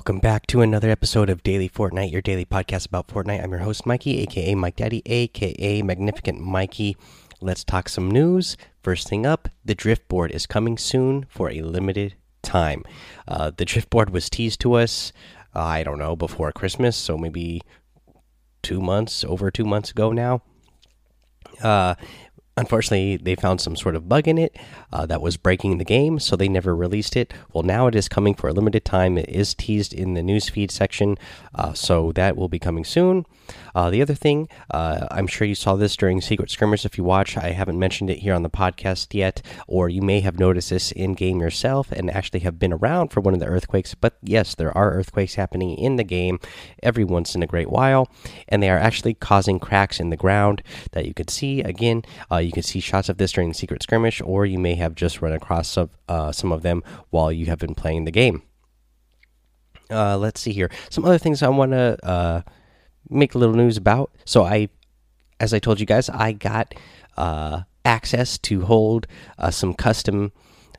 Welcome back to another episode of Daily Fortnite, your daily podcast about Fortnite. I'm your host, Mikey, aka Mike Daddy, aka Magnificent Mikey. Let's talk some news. First thing up the drift board is coming soon for a limited time. Uh, the drift board was teased to us, uh, I don't know, before Christmas, so maybe two months, over two months ago now. Uh, Unfortunately, they found some sort of bug in it uh, that was breaking the game, so they never released it. Well, now it is coming for a limited time. It is teased in the newsfeed section, uh, so that will be coming soon. Uh, the other thing, uh, I'm sure you saw this during Secret Skirmish. If you watch, I haven't mentioned it here on the podcast yet, or you may have noticed this in game yourself and actually have been around for one of the earthquakes. But yes, there are earthquakes happening in the game every once in a great while, and they are actually causing cracks in the ground that you can see. Again, uh, you can see shots of this during the secret skirmish, or you may have just run across some, uh, some of them while you have been playing the game. Uh, let's see here. Some other things I want to uh, make a little news about. So I, as I told you guys, I got uh, access to hold uh, some custom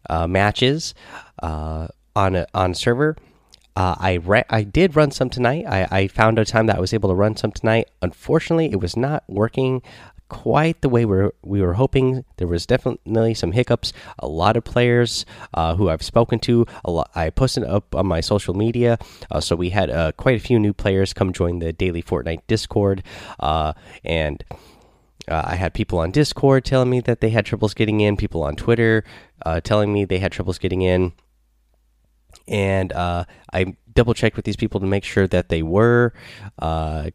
matches on a on server. Uh, I I did run some tonight. I, I found a time that I was able to run some tonight. Unfortunately, it was not working quite the way we were, we were hoping. There was definitely some hiccups. A lot of players uh, who I've spoken to, a lot, I posted up on my social media. Uh, so we had uh, quite a few new players come join the daily Fortnite Discord, uh, and. Uh, I had people on Discord telling me that they had troubles getting in. People on Twitter uh, telling me they had troubles getting in and I double checked with these people to make sure that they were uh,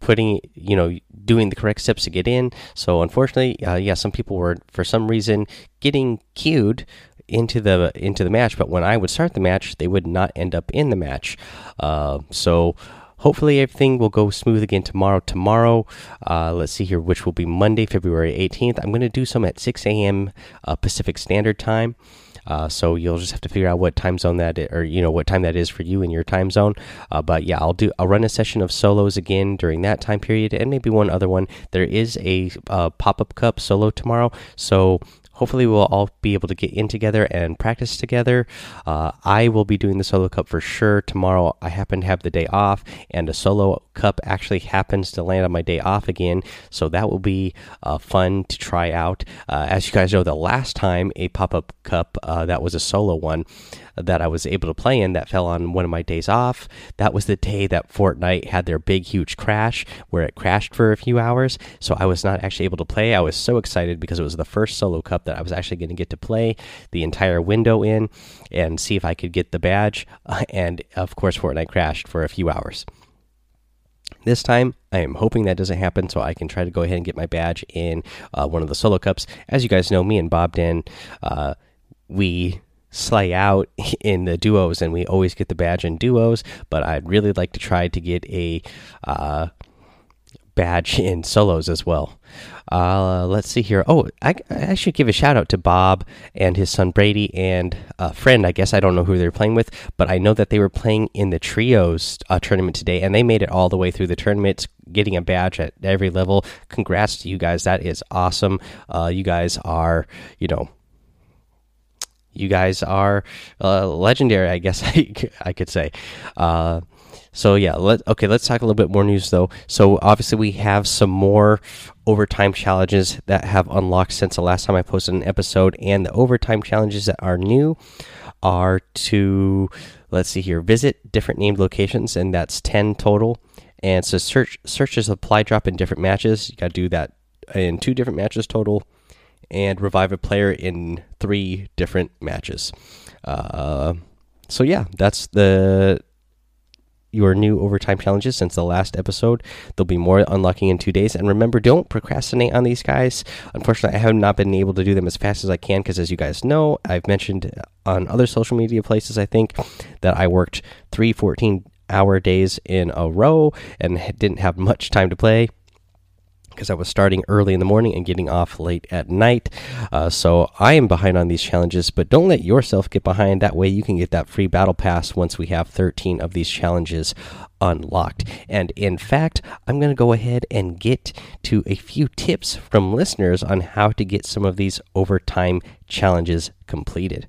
putting you know doing the correct steps to get in. So unfortunately uh, yeah some people were for some reason getting queued into the into the match. But when i would start the match they would not end up in the match. Uh, so hopefully everything will go smooth again tomorrow. Tomorrow uh, let's see here which will be monday february 18th i'm going to do some at 6 a.m uh, pacific standard time uh, so you'll just have to figure out what time zone that is, or you know what time that is for you in your time zone. Uh, but yeah, I'll do I'll run a session of solos again during that time period, and maybe one other one. There is a uh, pop up cup solo tomorrow, so hopefully we'll all be able to get in together and practice together. Uh, I will be doing the solo cup for sure tomorrow. I happen to have the day off, and a solo cup actually happens to land on my day off again, so that will be uh, fun to try out. Uh, as you guys know, the last time a pop up cup uh, that was a solo one that I was able to play in that fell on one of my days off. That was the day that Fortnite had their big, huge crash where it crashed for a few hours. So I was not actually able to play. I was so excited because it was the first solo cup that I was actually going to get to play the entire window in and see if I could get the badge. And of course, Fortnite crashed for a few hours. This time, I am hoping that doesn't happen so I can try to go ahead and get my badge in uh, one of the solo cups. As you guys know, me and Bob Dan, uh, we slay out in the duos, and we always get the badge in duos. But I'd really like to try to get a uh, badge in solos as well. Uh, let's see here. Oh, I, I, should give a shout out to Bob and his son Brady and a friend. I guess I don't know who they're playing with, but I know that they were playing in the trios uh, tournament today, and they made it all the way through the tournament, getting a badge at every level. Congrats to you guys. That is awesome. Uh, you guys are, you know you guys are uh, legendary, I guess I, I could say. Uh, so yeah, let okay. Let's talk a little bit more news though. So obviously we have some more overtime challenges that have unlocked since the last time I posted an episode, and the overtime challenges that are new are to let's see here, visit different named locations, and that's ten total. And so search search a supply drop in different matches. You got to do that in two different matches total and revive a player in three different matches. Uh, so yeah, that's the your new overtime challenges since the last episode. There'll be more unlocking in two days. And remember, don't procrastinate on these guys. Unfortunately, I have not been able to do them as fast as I can because, as you guys know, I've mentioned on other social media places, I think, that I worked three 14 hour days in a row and didn't have much time to play because I was starting early in the morning and getting off late at night. Uh, so I am behind on these challenges, but don't let yourself get behind. That way you can get that free battle pass once we have 13 of these challenges unlocked. And in fact, I'm going to go ahead and get to a few tips from listeners on how to get some of these overtime challenges completed.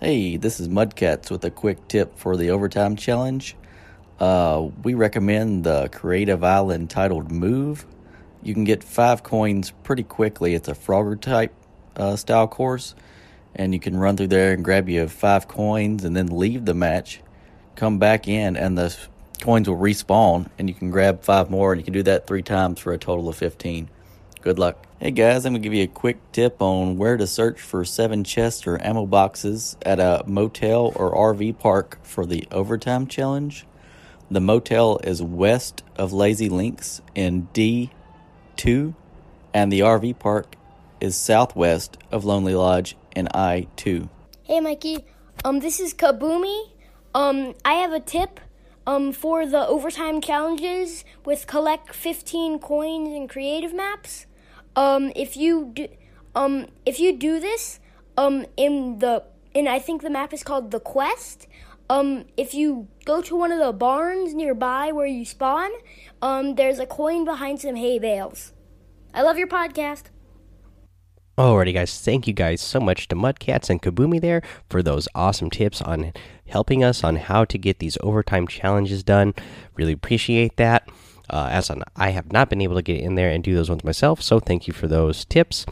Hey, this is Mudcats with a quick tip for the overtime challenge. Uh, we recommend the Creative Island titled Move. You can get five coins pretty quickly. It's a Frogger type uh, style course, and you can run through there and grab you five coins and then leave the match, come back in, and the coins will respawn, and you can grab five more, and you can do that three times for a total of 15. Good luck. Hey guys, I'm gonna give you a quick tip on where to search for seven chests or ammo boxes at a motel or RV park for the overtime challenge. The motel is west of Lazy Links in D2, and the RV park is southwest of Lonely Lodge in I2. Hey Mikey, um, this is Kabumi. Um, I have a tip. Um, for the overtime challenges with collect 15 coins and creative maps. Um, if you do, um, if you do this, um, in the, and I think the map is called the Quest. Um, if you go to one of the barns nearby where you spawn, um, there's a coin behind some hay bales. I love your podcast. Alrighty, guys. Thank you guys so much to Mudcats and Kabumi there for those awesome tips on helping us on how to get these overtime challenges done. Really appreciate that. Uh, as an, I have not been able to get in there and do those ones myself, so thank you for those tips.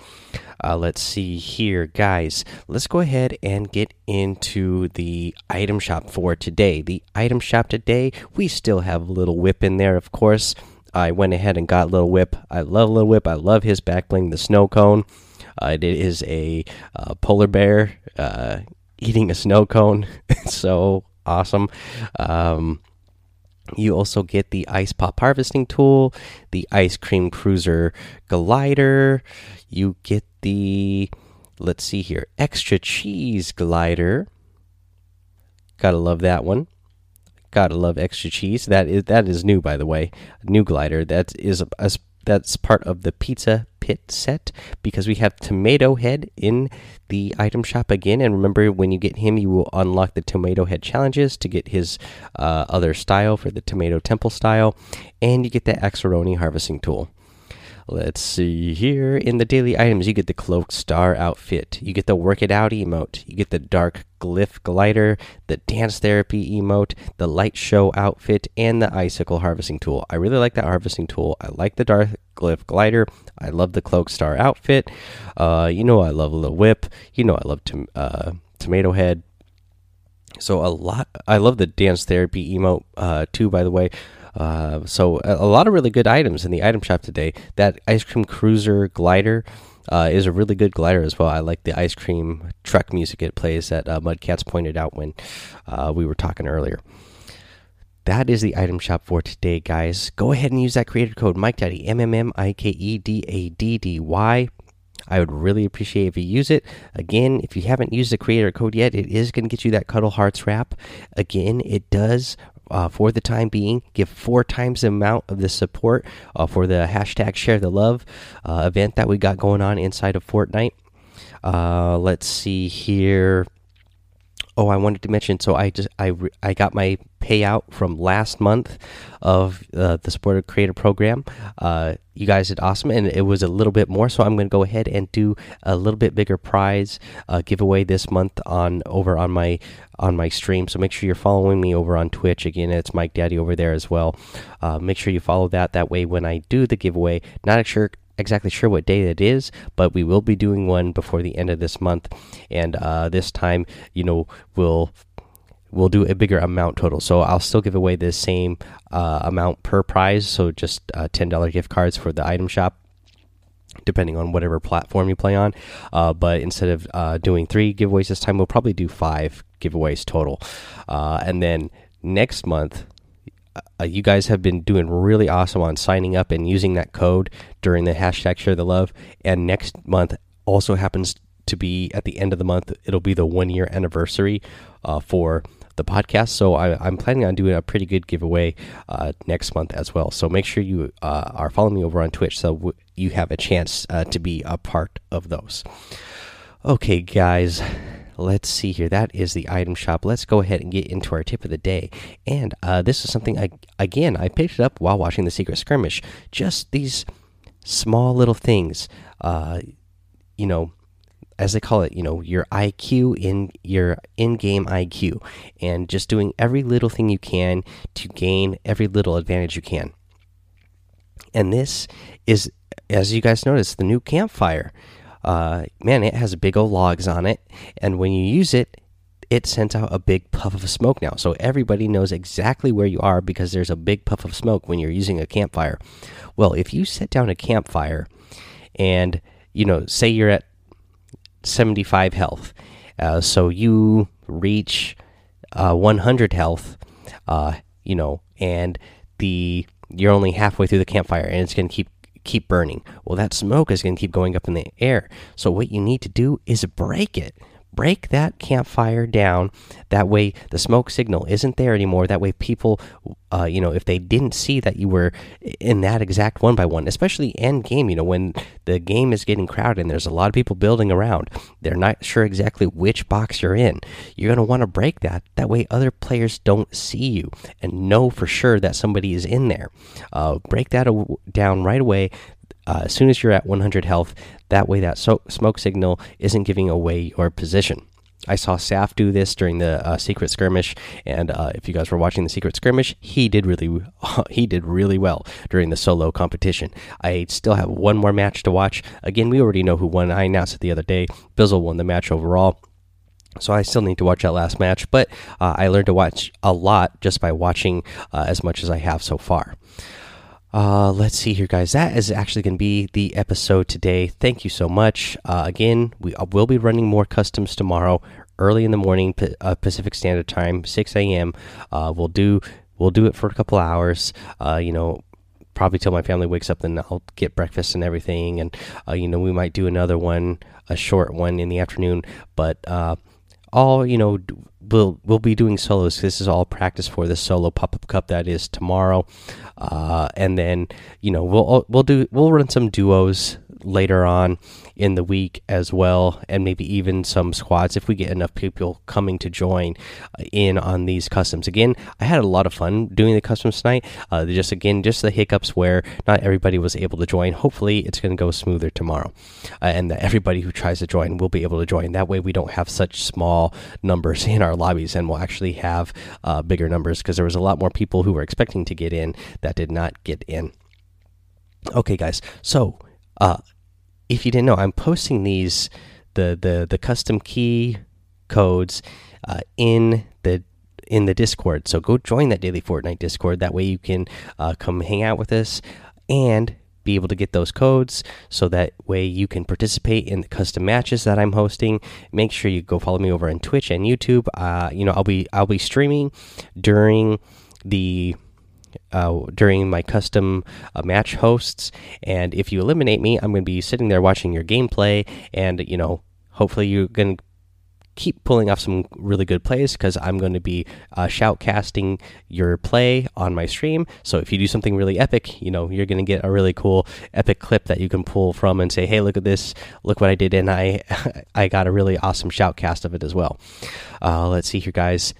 Uh, let's see here, guys. Let's go ahead and get into the item shop for today. The item shop today, we still have Little Whip in there, of course. I went ahead and got Little Whip. I love Little Whip. I love his back bling, the snow cone. Uh, it is a uh, polar bear uh, eating a snow cone. so awesome. Um, you also get the ice pop harvesting tool, the ice cream cruiser glider. You get the, let's see here, extra cheese glider. Gotta love that one. Gotta love extra cheese. That is that is new, by the way. New glider. That is a, a that's part of the pizza pit set because we have tomato head in the item shop again. And remember when you get him you will unlock the tomato head challenges to get his uh, other style for the tomato temple style. And you get the axeroni harvesting tool Let's see here. In the daily items, you get the Cloak Star outfit. You get the Work It Out emote. You get the Dark Glyph glider, the Dance Therapy emote, the Light Show outfit, and the Icicle harvesting tool. I really like that harvesting tool. I like the Dark Glyph glider. I love the Cloak Star outfit. Uh, you know, I love a little whip. You know, I love to, uh, Tomato Head. So a lot. I love the Dance Therapy emote uh, too. By the way, uh, so a, a, lot of really good items in the item shop today. That ice cream cruiser glider uh, is a really good glider as well. I like the ice cream truck music it plays that uh, Mudcats pointed out when uh, we were talking earlier. That is the item shop for today, guys. Go ahead and use that creator code Mike Daddy M M M I K E D A D D Y. I would really appreciate if you use it. Again, if you haven't used the creator code yet, it is going to get you that Cuddle Hearts wrap. Again, it does uh, for the time being. Give four times the amount of the support uh, for the hashtag share the love uh, event that we got going on inside of Fortnite. Uh, let's see here. Oh, I wanted to mention. So I just I I got my payout from last month of uh, the supported creator program. Uh, you guys did awesome, and it was a little bit more. So I'm going to go ahead and do a little bit bigger prize uh, giveaway this month on over on my on my stream. So make sure you're following me over on Twitch. Again, it's Mike Daddy over there as well. Uh, make sure you follow that. That way, when I do the giveaway, not sure exactly sure what day it is, but we will be doing one before the end of this month. And uh, this time, you know, we'll we'll do a bigger amount total. So I'll still give away the same uh, amount per prize. So just uh, ten dollar gift cards for the item shop. Depending on whatever platform you play on, uh, but instead of uh, doing three giveaways this time, we'll probably do five giveaways total. Uh, and then next month, uh, you guys have been doing really awesome on signing up and using that code during the hashtag share the love. And next month also happens to be at the end of the month. It'll be the one year anniversary uh, for the podcast. So I, am planning on doing a pretty good giveaway uh, next month as well. So make sure you uh, are following me over on Twitch so you have a chance uh, to be a part of those. Okay, guys. Let's see here. That is the item shop. Let's go ahead and get into our tip of the day. And uh, this is something I again I picked it up while watching the Secret Skirmish. Just these small little things. Uh, you know, as they call it, you know, your IQ in your in-game IQ, and just doing every little thing you can to gain every little advantage you can. And this is, as you guys notice, the new campfire. Uh, man, it has big old logs on it, and when you use it, it sends out a big puff of smoke now. So everybody knows exactly where you are because there's a big puff of smoke when you're using a campfire. Well, if you set down a campfire and, you know, say you're at 75 health. Uh, so you reach uh, 100 health, uh, you know, and the you're only halfway through the campfire, and it's going to keep keep burning. Well, that smoke is going to keep going up in the air. So what you need to do is break it break that campfire down. That way, the smoke signal isn't there anymore. That way, people, uh, you know, if they didn't see that you were in that exact one by one, especially end game, you know, when the game is getting crowded and there's a lot of people building around, they're not sure exactly which box you're in. You're going to want to break that. That way, other players don't see you and know for sure that somebody is in there. Uh, break that down right away uh, as soon as you're at 100 health. That way, that so smoke signal isn't giving away your position. I saw Saf do this during the uh, secret skirmish, and uh, if you guys were watching the secret skirmish, he did really he did really well during the solo competition. I still have one more match to watch. Again, we already know who won. I announced it the other day. Bizzle won the match overall. So I still need to watch that last match, but uh, I learned to watch a lot just by watching uh, as much as I have so far. Uh, let's see here, guys. That is actually going to be the episode today. Thank you so much. Uh, again, we uh, will be running more customs tomorrow, early in the morning, uh, Pacific Standard Time, 6 a.m. Uh, we'll do we'll do it for a couple hours. Uh, you know, probably till my family wakes up. Then I'll get breakfast and everything, and you know, we might do another one, a short one in the afternoon. But all you know we'll we'll be doing solos. This is all practice for the solo pop up cup that is tomorrow, uh, and then you know we'll we'll do we'll run some duos later on in the week as well, and maybe even some squads if we get enough people coming to join uh, in on these customs. Again, I had a lot of fun doing the customs tonight. Uh, just again, just the hiccups where not everybody was able to join. Hopefully, it's going to go smoother tomorrow, uh, and that everybody who tries to join will be able to join. That way, we don't have such small numbers in our lobbies, and we'll actually have uh, bigger numbers because there was a lot more people who were expecting to get in that did not get in. Okay, guys. So, uh, if you didn't know, I'm posting these the the the custom key codes uh, in the in the Discord. So go join that daily Fortnite Discord. That way you can uh, come hang out with us and be able to get those codes. So that way you can participate in the custom matches that I'm hosting. Make sure you go follow me over on Twitch and YouTube. Uh, you know I'll be I'll be streaming during the uh, during my custom uh, match hosts. And if you eliminate me, I'm going to be sitting there watching your gameplay, and you know, hopefully you're going to keep pulling off some really good plays because I'm going to be uh, shoutcasting your play on my stream. So if you do something really epic, you know you're going to get a really cool epic clip that you can pull from and say, "Hey, look at this! Look what I did!" And I I got a really awesome shoutcast of it as well. Uh, let's see here, guys.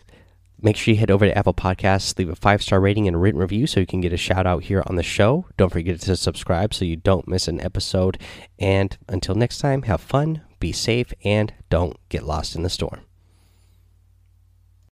Make sure you head over to Apple Podcasts, leave a five star rating and a written review so you can get a shout out here on the show. Don't forget to subscribe so you don't miss an episode. And until next time, have fun, be safe, and don't get lost in the storm.